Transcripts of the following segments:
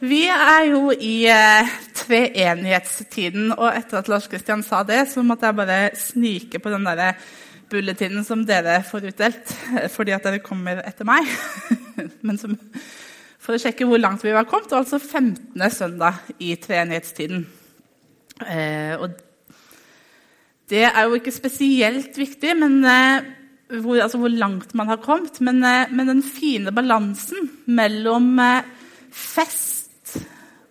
Vi er jo i eh, treenighetstiden, og etter at Lars Kristian sa det, så måtte jeg bare snike på den der bulletinen som dere får utdelt, eh, fordi at dere kommer etter meg. Men som, for å sjekke hvor langt vi var kommet, altså 15. søndag i treenighetstiden. Eh, og det er jo ikke spesielt viktig men, eh, hvor, altså hvor, langt man har kommet, men, eh, men den fine balansen mellom fest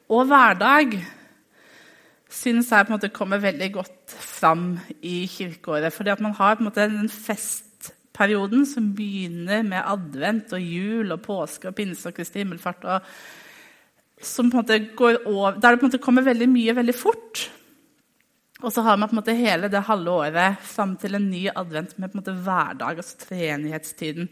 og hverdag syns jeg på en måte kommer veldig godt fram i kirkeåret. Fordi at man har på en måte den festperioden som begynner med advent og jul og påske og pinse og Kristi himmelfart. Og som på en måte går over, Der det på en måte kommer veldig mye veldig fort. Og så har man på en måte hele det halve året fram til en ny advent med på en måte hverdag, altså treenighetstiden.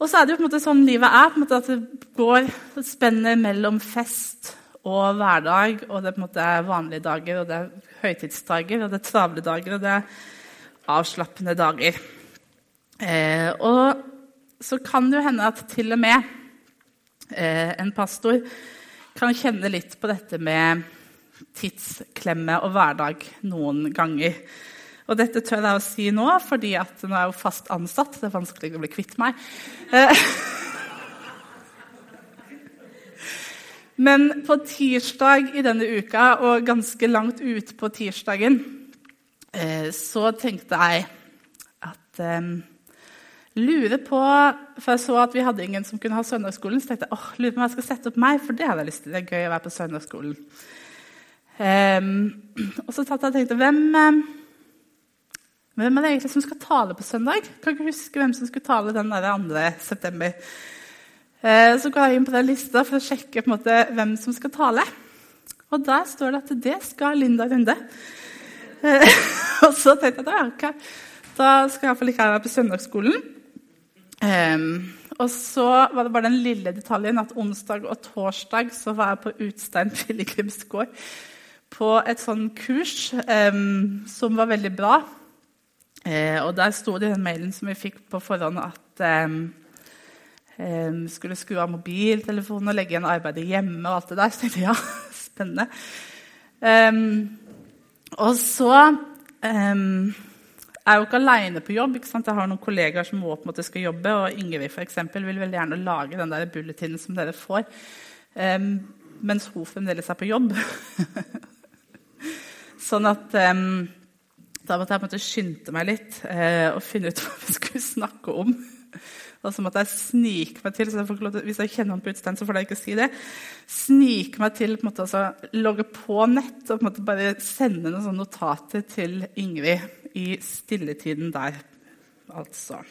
Og så er det jo på en måte sånn livet er. på en måte At det går spenner mellom fest og hverdag. Og det er på en måte vanlige dager, og det er høytidsdager, og det er travle dager, og det er avslappende dager. Eh, og så kan det jo hende at til og med eh, en pastor kan kjenne litt på dette med tidsklemme og hverdag noen ganger. Og dette tør jeg å si nå, fordi at nå er jeg jo fast ansatt. Det er vanskelig å bli kvitt meg. Eh, Men på tirsdag i denne uka, og ganske langt ute på tirsdagen, eh, så tenkte jeg at um, Lurer på For jeg så at vi hadde ingen som kunne ha søndagsskolen. Så tenkte jeg åh, lurer på om jeg skal sette opp meg, for det hadde jeg lyst til. Det er gøy å være på søndagsskolen. Um, og så tatt jeg tenkte hvem, um, hvem er det egentlig som skal tale på søndag? Kan ikke huske hvem som skulle tale den 2. september. Eh, så går jeg inn på den lista for å sjekke måte, hvem som skal tale. Og der står det at det skal Linda Runde. Eh, og så tenkte jeg at okay, da skal iallfall ikke jeg være på søndagsskolen. Og så var det bare den lille detaljen at onsdag og torsdag så var jeg på Utstein pilegrimsgård på et sånn kurs um, som var veldig bra. Uh, og der sto det i den mailen som vi fikk på forhånd, at Um, skulle skru av mobiltelefonen og legge igjen arbeidet hjemme. og alt det der. Så tenkte jeg ja, spennende. Um, og så um, jeg jo ikke aleine på jobb. Jeg har noen kollegaer som må på en måte skal jobbe. Og Ingrid for eksempel, vil veldig gjerne lage den der bulletinen som dere får. mens hun fremdeles er på jobb. sånn at da måtte jeg måtte skynde meg litt eh, og finne ut hva vi skulle snakke om. Og så måtte jeg snike meg til, så jeg til, Hvis jeg kjenner han på utstand, så får jeg ikke si det. Snike meg til, på en måte, altså, logge på nett og på en måte bare sende noen notater til Ingrid i stilletiden der. Altså.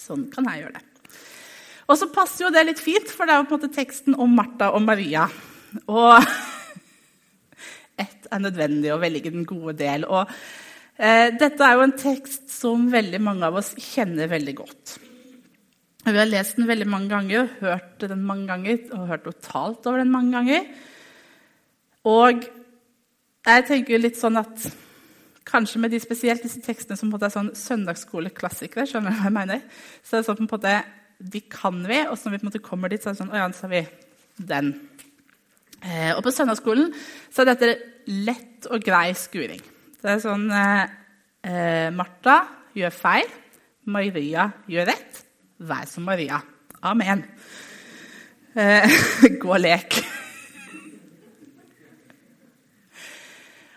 Sånn kan jeg gjøre det. Og så passer jo det litt fint, for det er jo på en måte teksten om Martha og Maria. Og ett er nødvendig å velge den gode del. Og dette er jo en tekst som veldig mange av oss kjenner veldig godt. Vi har lest den veldig mange ganger, hørt den mange ganger og hørt og talt over den mange ganger. Og jeg tenker litt sånn at kanskje med de spesielt disse tekstene som på en måte er sånn søndagsskoleklassikere, skjønner du hva jeg mener? Så er det sånn på en måte, De kan vi, og så når vi på en måte kommer dit, så er det sånn Å ja, så har vi den. Eh, og på søndagsskolen så er dette lett og grei skuring. Det er sånn eh, eh Martha gjør feil, Maria gjør rett. Vær som Maria. Amen. Eh, gå og lek.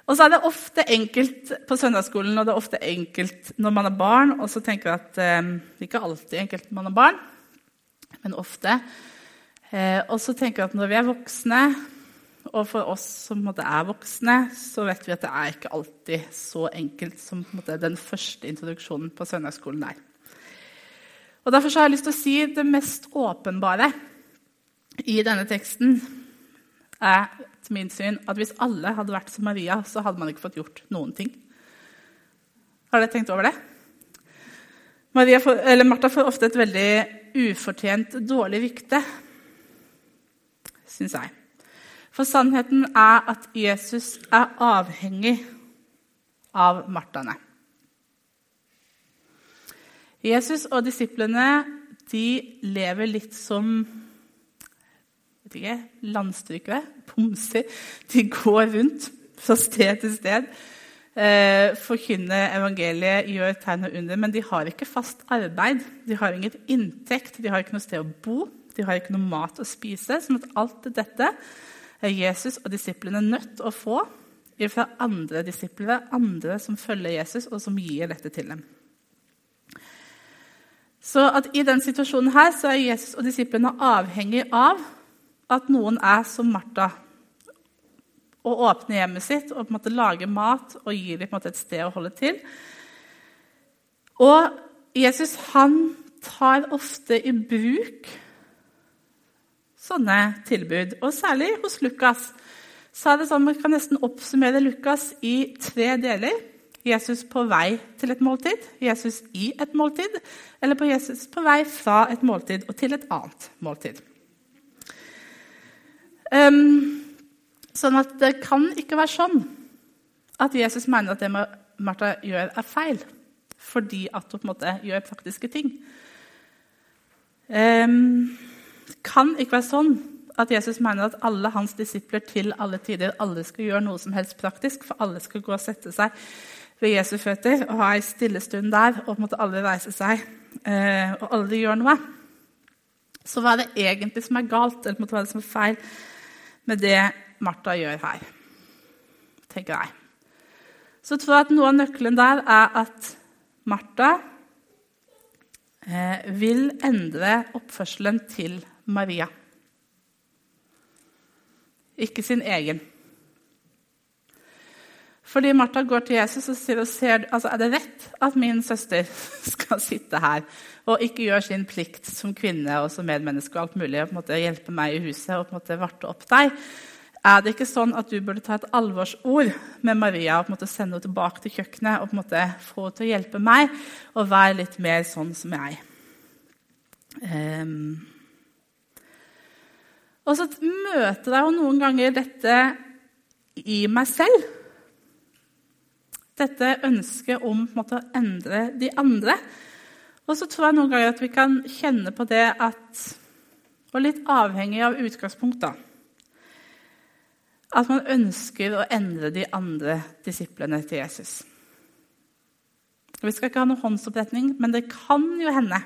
Og så er det ofte enkelt på søndagsskolen og det er ofte enkelt når man er barn. Og så tenker jeg at eh, ikke alltid enkelt når man er barn, men ofte. Eh, og så tenker jeg at når vi er voksne, og for oss som er voksne, så vet vi at det er ikke alltid så enkelt som den første introduksjonen på søndagsskolen er. Og Derfor har jeg lyst til å si det mest åpenbare i denne teksten er til min syn at hvis alle hadde vært som Maria, så hadde man ikke fått gjort noen ting. Har dere tenkt over det? For, Martha får ofte et veldig ufortjent dårlig rykte, syns jeg. For sannheten er at Jesus er avhengig av martaene. Jesus og disiplene de lever litt som vet ikke, landstrykere, pomser. De går rundt fra sted til sted. Eh, forkynner evangeliet, gjør tegn og under. Men de har ikke fast arbeid. De har ingen inntekt, de har ikke noe sted å bo. De har ikke noe mat å spise. sånn at alt dette er Jesus og disiplene nødt til å få fra andre disipler, andre som følger Jesus, og som gir dette til dem. Så I den situasjonen her så er Jesus og disiplene avhengig av at noen er som Martha og åpner hjemmet sitt og på en måte lager mat og gir dem et sted å holde til. Og Jesus han tar ofte i bruk sånne tilbud. Og særlig hos Lukas så er det sånn Man kan nesten oppsummere Lukas i tre deler. Jesus på vei til et måltid, Jesus i et måltid, eller på Jesus på vei fra et måltid og til et annet måltid. Um, sånn at det kan ikke være sånn at Jesus mener at det Martha gjør, er feil fordi at hun på en måte gjør praktiske ting. Um, kan ikke være sånn at Jesus mener at alle hans disipler til alle tider alle skal gjøre noe som helst praktisk, for alle skal gå og sette seg ved Jesu føtter og ha ei stille stund der, og måte alle reise seg, eh, og alle gjør noe. Så hva er det egentlig som er galt, eller hva er det som er feil med det Martha gjør her? tenker jeg. Så tror jeg at noe av nøkkelen der er at Martha eh, vil endre oppførselen til Maria. Ikke sin egen. Fordi Martha går til Jesus og sier, og ser, altså, er det rett at min søster skal sitte her og ikke gjøre sin plikt som kvinne og som medmenneske og alt mulig, og på en måte hjelpe meg i huset og på en måte varte opp deg? Er det ikke sånn at du burde ta et alvorsord med Maria og på en måte sende henne tilbake til kjøkkenet og på en måte få henne til å hjelpe meg og være litt mer sånn som jeg? Um, og så møter jeg jo noen ganger dette i meg selv. Dette ønsket om måte, å endre de andre. Og så tror jeg noen ganger at vi kan kjenne på det at Og litt avhengig av utgangspunkt, da. At man ønsker å endre de andre disiplene til Jesus. Vi skal ikke ha noen håndsoppretning, men det kan jo hende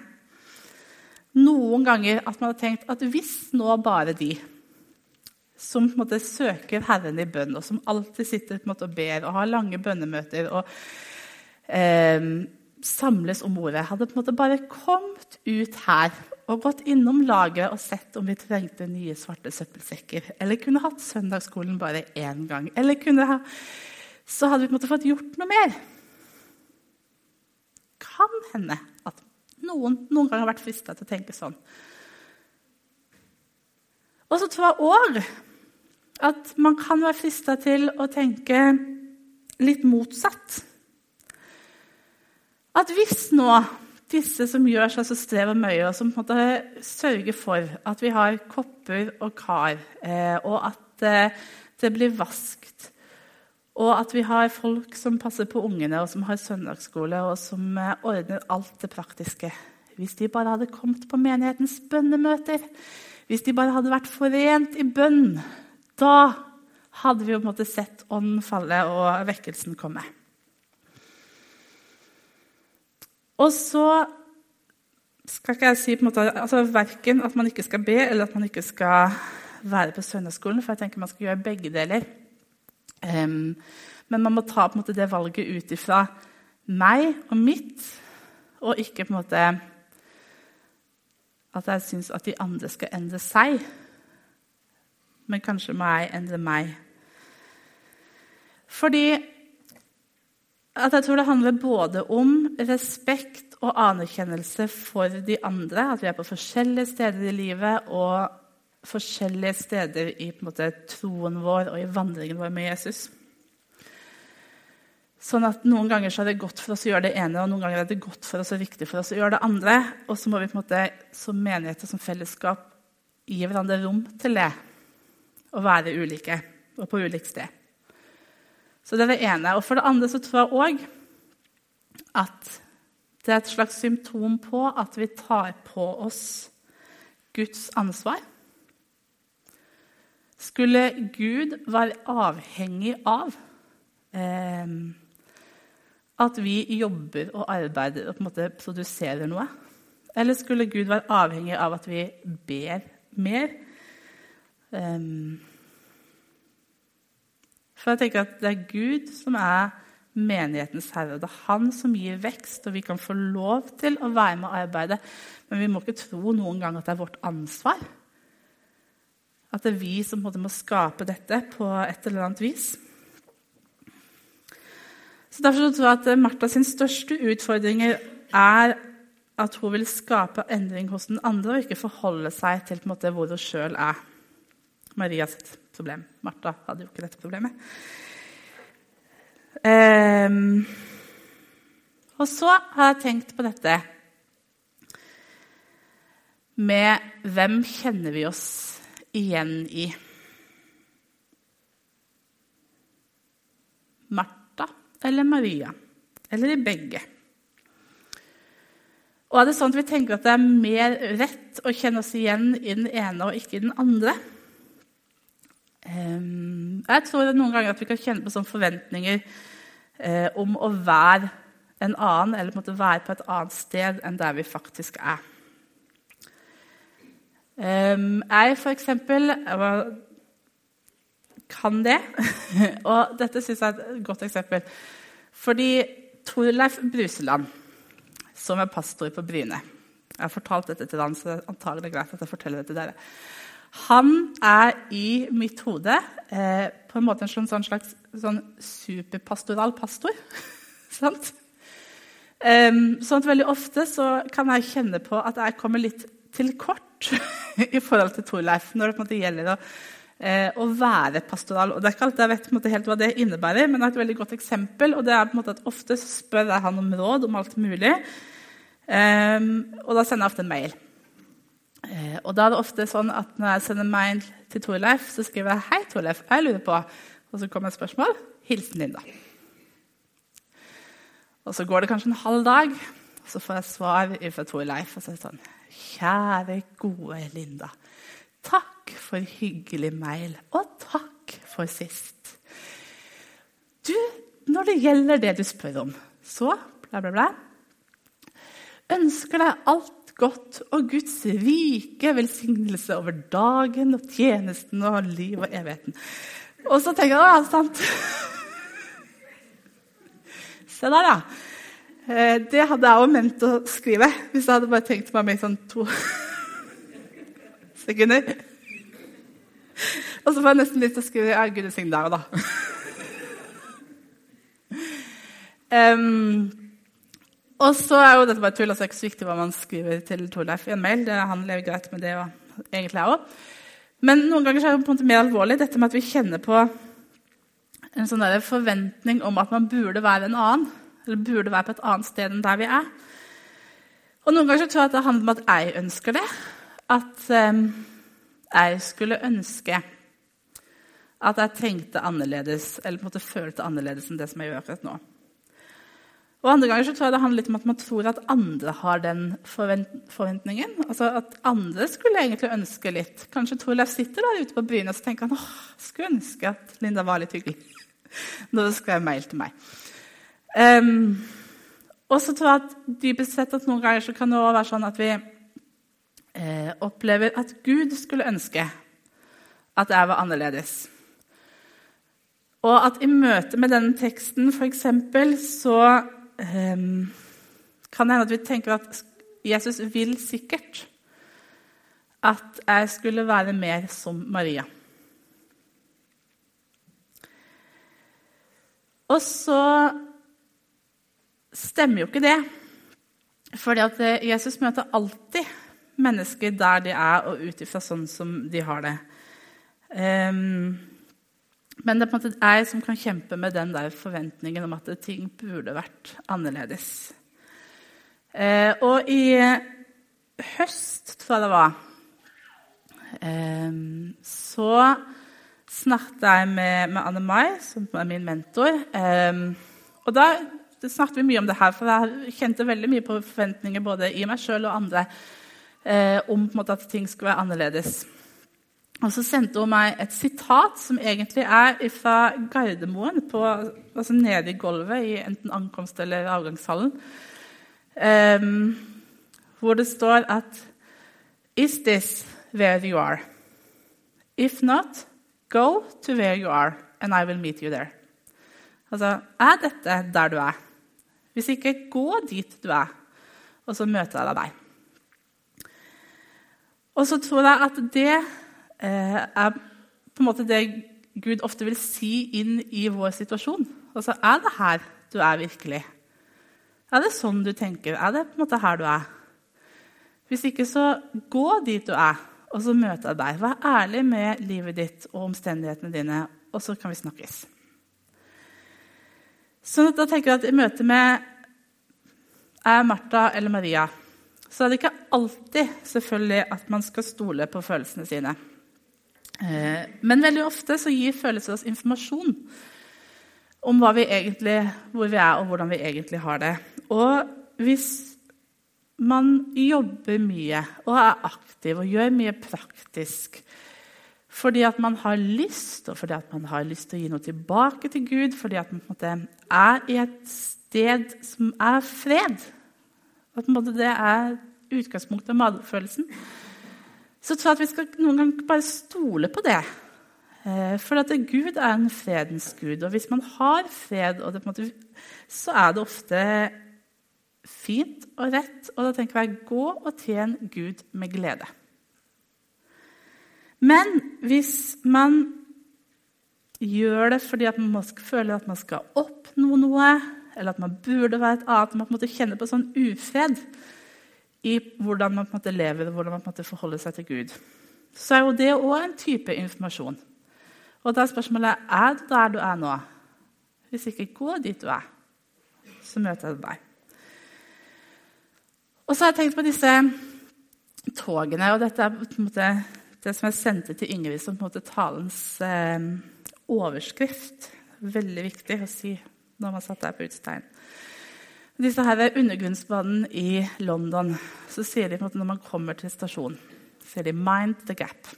noen ganger at man har tenkt at hvis nå bare de som på en måte søker Herren i bønn, og som alltid sitter på en måte og ber og har lange bønnemøter og eh, samles om ordet, hadde på en måte bare kommet ut her og gått innom lageret og sett om vi trengte nye svarte søppelsekker, eller kunne hatt søndagsskolen bare én gang, eller kunne ha, så hadde vi på en måte fått gjort noe mer. Kan hende at noen noen ganger har vært frista til å tenke sånn. Og så tror jeg òg at man kan være frista til å tenke litt motsatt. At hvis nå disse som gjør seg så strev og møye, og som på en måte sørger for at vi har kopper og kar, eh, og at eh, det blir vaskt, og at vi har folk som passer på ungene, og som har søndagsskole, og som eh, ordner alt det praktiske Hvis de bare hadde kommet på menighetens bønnemøter, hvis de bare hadde vært forent i bønn, da hadde vi på en måte sett ånden falle og vekkelsen komme. Og så skal ikke jeg si på en måte, altså verken at man ikke skal be, eller at man ikke skal være på søndagsskolen, for jeg tenker man skal gjøre begge deler. Um, men man må ta på en måte det valget ut ifra meg og mitt, og ikke på en måte at jeg syns at de andre skal endre seg. Men kanskje må jeg endre meg. Fordi at jeg tror det handler både om respekt og anerkjennelse for de andre. At vi er på forskjellige steder i livet og forskjellige steder i måte, troen vår og i vandringen vår med Jesus. Sånn at Noen ganger så er det godt for oss å gjøre det ene, og noen ganger er det godt for oss og viktig for oss å gjøre det andre. Og så må vi på en måte, som menighet og som fellesskap gi hverandre rom til det. Å være ulike og på ulikt sted. Så det er det ene. Og for det andre så tror jeg òg at det er et slags symptom på at vi tar på oss Guds ansvar. Skulle Gud være avhengig av eh, at vi jobber og arbeider og på en måte produserer noe? Eller skulle Gud være avhengig av at vi ber mer? Eh, for jeg tenker at det er Gud som er menighetens herre. Det er han som gir vekst, og vi kan få lov til å være med og arbeide. Men vi må ikke tro noen gang at det er vårt ansvar. At det er vi som må skape dette på et eller annet vis. Så Derfor tror jeg at Martha sin største utfordringer er at hun vil skape endring hos den andre og ikke forholde seg til måte, hvor hun sjøl er. Marias problem. Martha hadde jo ikke dette problemet. Um, og så har jeg tenkt på dette med hvem kjenner vi oss igjen i? Martha eller Maria? Eller i begge? Og er det sånn at vi tenker at det er mer rett å kjenne oss igjen i den ene og ikke i den andre? Um, jeg tror noen ganger at vi kan kjenne på sånne forventninger eh, om å være en annen, eller på, være på et annet sted enn der vi faktisk er. Jeg, for eksempel, kan det. og dette syns jeg er et godt eksempel. Fordi Torleif Bruseland som er pastor på Bryne. Jeg har fortalt dette til han, så det er antagelig greit at jeg forteller det til dere. Han er i mitt hode eh, på en måte en sånn, sånn slags sånn superpastoral pastor. Sant? Um, sånn at Veldig ofte så kan jeg kjenne på at jeg kommer litt til kort i forhold til Torleif når det på en måte gjelder å, eh, å være pastoral. Og det er ikke alltid jeg vet måte, helt hva det innebærer, men det er et veldig godt eksempel. og det er på en måte at Ofte spør jeg han om råd om alt mulig. eh, og da sender jeg ofte en mail. Eh, og da er det ofte sånn at når jeg sender mail til Torleif, så skriver jeg 'Hei, Torleif, jeg lurer på' Og så kommer et spørsmål. Hilsen Linda. Og så går det kanskje en halv dag, og så får jeg svar fra Torleif. Og så er det sånn 'Kjære, gode Linda. Takk for hyggelig mail, og takk for sist.' Du, når det gjelder det du spør om, så bla, bla, bla ønsker deg alt godt og Guds rike velsignelse over dagen og tjenesten og liv og evigheten. Og så tenker jeg ja, sant. Se der, ja. Eh, det hadde jeg òg ment å skrive hvis jeg hadde bare tenkt meg med i sånn to sekunder. Og så får jeg nesten lyst til å skrive ja, Gud velsigne deg òg, da. Um, Og så er jo dette bare tull, altså det er ikke så viktig hva man skriver til Torleif i en mail. Det, han lever greit med det, og egentlig jeg òg. Men noen ganger er det på en måte mer alvorlig dette med at vi kjenner på en sånn forventning om at man burde være en annen. Eller burde være på et annet sted enn der vi er. Og Noen ganger så tror jeg at det handler om at jeg ønsker det. At um, jeg skulle ønske at jeg tenkte annerledes, eller på en måte følte annerledes enn det som jeg gjør akkurat nå. Og andre ganger så tror jeg det handler litt om at man tror at andre har den forventningen. Altså At andre skulle egentlig ønske litt. Kanskje Torleif sitter der ute på byen og så tenker han, åh, skulle ønske at Linda var litt hyggelig når skal skrev mail til meg. Um, og så tror jeg at dypest sett at noen ganger så kan det også være sånn at vi eh, opplever at Gud skulle ønske at jeg var annerledes. Og at i møte med denne teksten eksempel, så um, kan hende at vi tenker at Jesus vil sikkert at jeg skulle være mer som Maria. Og så stemmer jo ikke det. Fordi at eh, Jesus møter alltid mennesker der de er, og ut ifra sånn som de har det. Um, men det er på en måte jeg som kan kjempe med den der forventningen om at ting burde vært annerledes. Eh, og i høst, tror jeg det var, eh, så snakket jeg med, Anne Mai, som er min mentor. Eh, og da snakket vi mye om det her, for jeg kjente veldig mye på forventninger både i meg sjøl og andre eh, om måte, at ting skulle være annerledes. Og så sendte hun meg et sitat som egentlig er fra Gardermoen, på, altså nede i gulvet i enten ankomst- eller avgangshallen, um, hvor det står at Is this where you are? If not, go to where you are, and I will meet you there. Altså, er dette der du er? Hvis ikke, gå dit du er, og så møter jeg deg. Og så tror jeg at det eh, er på en måte det Gud ofte vil si inn i vår situasjon. Altså, Er det her du er virkelig? Er det sånn du tenker? Er det på en måte her du er? Hvis ikke, så gå dit du er, og så møter jeg deg. Vær ærlig med livet ditt og omstendighetene dine, og så kan vi snakkes. Så da tenker jeg at I møte med er Martha eller Maria så er det ikke alltid selvfølgelig at man skal stole på følelsene sine. Eh, men veldig ofte så gir følelser oss informasjon om vi egentlig, hvor vi er, og hvordan vi egentlig har det. Og hvis man jobber mye og er aktiv og gjør mye praktisk fordi at man har lyst, og fordi at man har lyst til å gi noe tilbake til Gud, fordi at man på en måte er i et sted som er fred At på en måte det er utgangspunktet av magefølelsen. Så tror jeg at vi skal noen ganger bare stole på det. Eh, for at Gud er en fredens gud. Og hvis man har fred, måte, så er det ofte fint og rett. Og da tenker jeg gå og tjen Gud med glede. Men hvis man gjør det fordi man føler at man skal oppnå noe, eller at man burde være et annet, man på kjenner på sånn ufred i hvordan man på en måte lever og hvordan man på en måte forholder seg til Gud, så er jo det òg en type informasjon. Og da er spørsmålet er du der du er nå. Hvis ikke, gå dit du er. Så møter jeg deg. Og så har jeg tenkt på disse togene. og dette er på en måte det som jeg sendte til Ingrid som på en måte talens eh, overskrift. Veldig viktig å si når man satt der på utstein. Disse her undergrunnsbanene i London så sier de på en måte når man kommer til stasjonen sier de 'mind the gap'.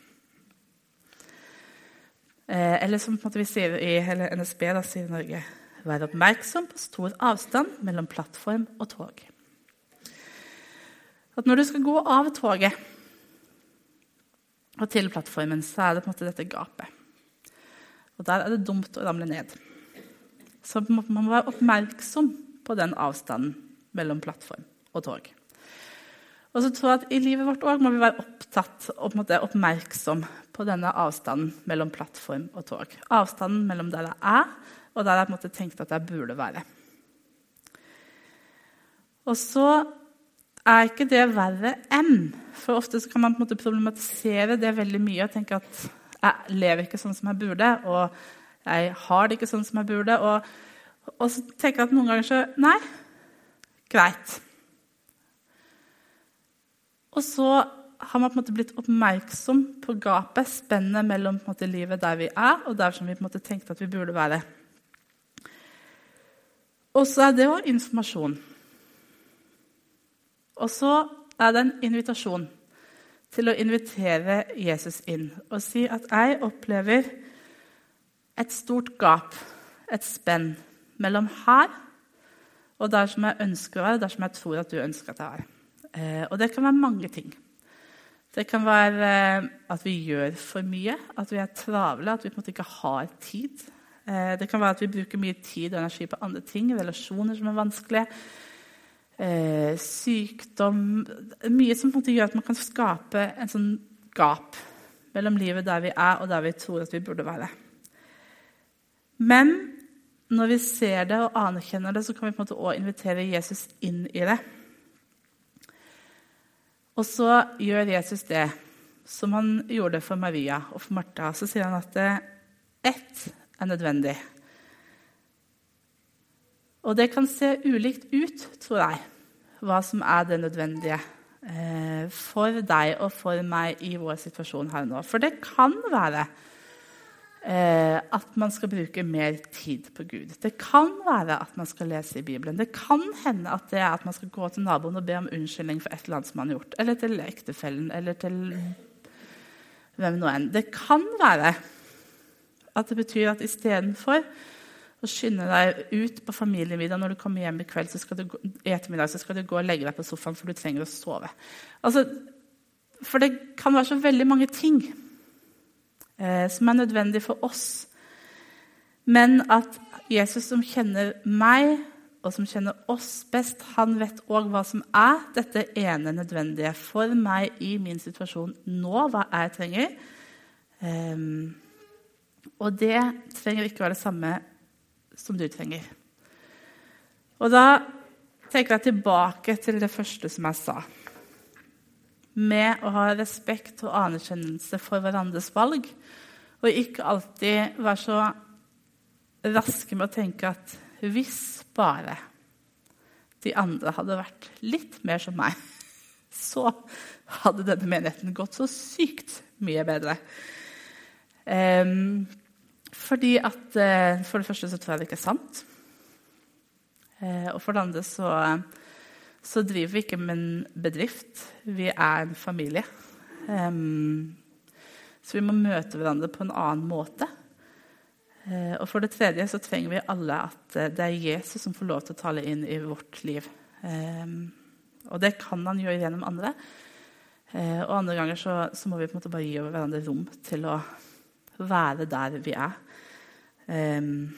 Eh, eller som på en måte vi sier i eller NSB da, sier Norge 'Vær oppmerksom på stor avstand mellom plattform og tog'. At når du skal gå av toget og til plattformen, så er det på en måte dette gapet. Og der er det dumt å ramle ned. Så man må være oppmerksom på den avstanden mellom plattform og tog. Og så tror jeg at I livet vårt òg må vi være opptatt og på oppmerksom på denne avstanden mellom plattform og tog. Avstanden mellom der jeg er, og der jeg tenkte at jeg burde være. Og så er ikke det verre enn. For ofte kan man på en måte problematisere det veldig mye og tenke at jeg lever ikke sånn som jeg burde, og jeg har det ikke sånn som jeg burde. Og, og så tenker jeg at noen ganger så Nei, greit. Og så har man på en måte blitt oppmerksom på gapet, spennet mellom måte, livet der vi er, og der som vi på en måte tenkte at vi burde være. Og så er det òg informasjon. Og så er det en invitasjon til å invitere Jesus inn og si at jeg opplever et stort gap, et spenn, mellom her og der som jeg ønsker å være, der som jeg tror at du ønsker at jeg er. Eh, og det kan være mange ting. Det kan være eh, at vi gjør for mye, at vi er travle, at vi på en måte ikke har tid. Eh, det kan være at vi bruker mye tid og energi på andre ting, relasjoner som er vanskelige eh, sykdom Mye som gjør at man kan skape en sånn gap mellom livet der vi er, og der vi tror at vi burde være. Men når vi ser det og anerkjenner det, så kan vi på en måte også invitere Jesus inn i det. Og så gjør Jesus det som han gjorde for Maria og for Martha. Så sier han at ett er nødvendig. Og det kan se ulikt ut, tror jeg, hva som er det nødvendige eh, for deg og for meg i vår situasjon her nå. For det kan være eh, at man skal bruke mer tid på Gud. Det kan være at man skal lese i Bibelen. Det kan hende at det er at man skal gå til naboen og be om unnskyldning for et eller annet som man har gjort. Eller til ektefellen, eller til hvem nå enn. Det kan være at det betyr at istedenfor å skynde deg ut på familiemiddag når du kommer hjem i kveld, så skal du i ettermiddag så skal du gå og legge deg på sofaen for du trenger å sove. Altså, for det kan være så veldig mange ting eh, som er nødvendig for oss. Men at Jesus, som kjenner meg, og som kjenner oss best, han vet òg hva som er dette ene nødvendige for meg i min situasjon nå, hva jeg trenger. Um, og det trenger ikke være det samme som du trenger. Og da tenker jeg tilbake til det første som jeg sa. Med å ha respekt og anerkjennelse for hverandres valg. Og ikke alltid være så raske med å tenke at hvis bare de andre hadde vært litt mer som meg, så hadde denne menigheten gått så sykt mye bedre. Um, fordi at uh, For det første så tror jeg det ikke er sant. Uh, og for det andre så, så, driver vi ikke med en bedrift. Vi er en familie. Så vi må møte hverandre på en annen måte. Uh, og for det tredje så trenger vi alle at det er Jesus som får lov til å tale inn i vårt liv. Og det kan han gjøre gjennom andre. og andre ganger så, så må vi på en måte bare gi hverandre rom til å være der vi er. Um,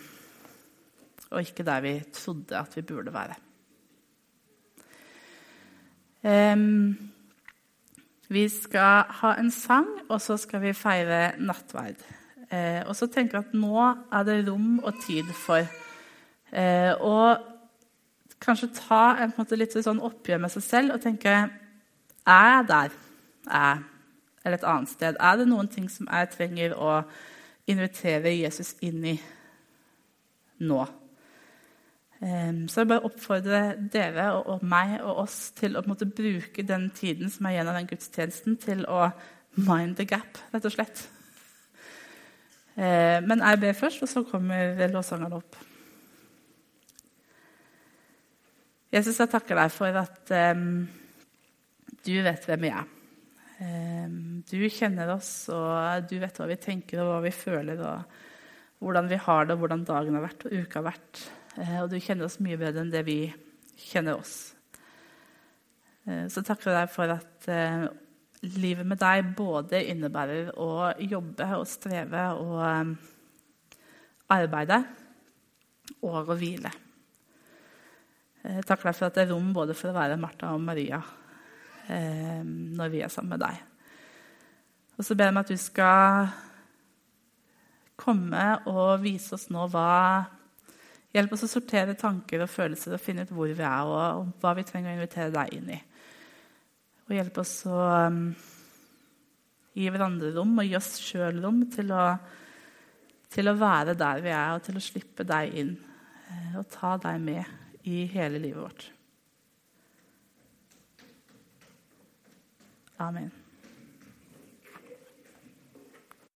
og ikke der vi trodde at vi burde være. Um, vi skal ha en sang, og så skal vi feire nattverd. Uh, og så tenker jeg at nå er det rom og tid for uh, å kanskje ta en, en måte, litt sånn oppgjør med seg selv og tenke Er jeg der? Er eller et annet sted? Er det noen ting som jeg trenger å invitere Jesus inn i nå? Så jeg bare oppfordrer dere og meg og oss til å bruke den tiden som er av den gudstjenesten, til å mind the gap, rett og slett. Men jeg ber først, og så kommer lovsangerne opp. Jesus, jeg takker deg for at um, du vet hvem jeg er. Ehm, du kjenner oss, og du vet hva vi tenker og hva vi føler. og Hvordan vi har det, og hvordan dagen har vært og uka har vært. Eh, og du kjenner oss mye bedre enn det vi kjenner oss. Eh, så takker jeg deg for at eh, livet med deg både innebærer å jobbe og streve og arbeide og å hvile. Jeg deg for at det er rom både for å være Martha og Maria eh, når vi er sammen med deg. Og så ber jeg meg at du skal komme og vise oss nå hva Hjelp oss å sortere tanker og følelser og finne ut hvor vi er, og, og hva vi trenger å invitere deg inn i. Og hjelp oss å um, gi hverandre rom og gi oss sjøl rom til å, til å være der vi er, og til å slippe deg inn eh, og ta deg med i hele livet vårt. Amen.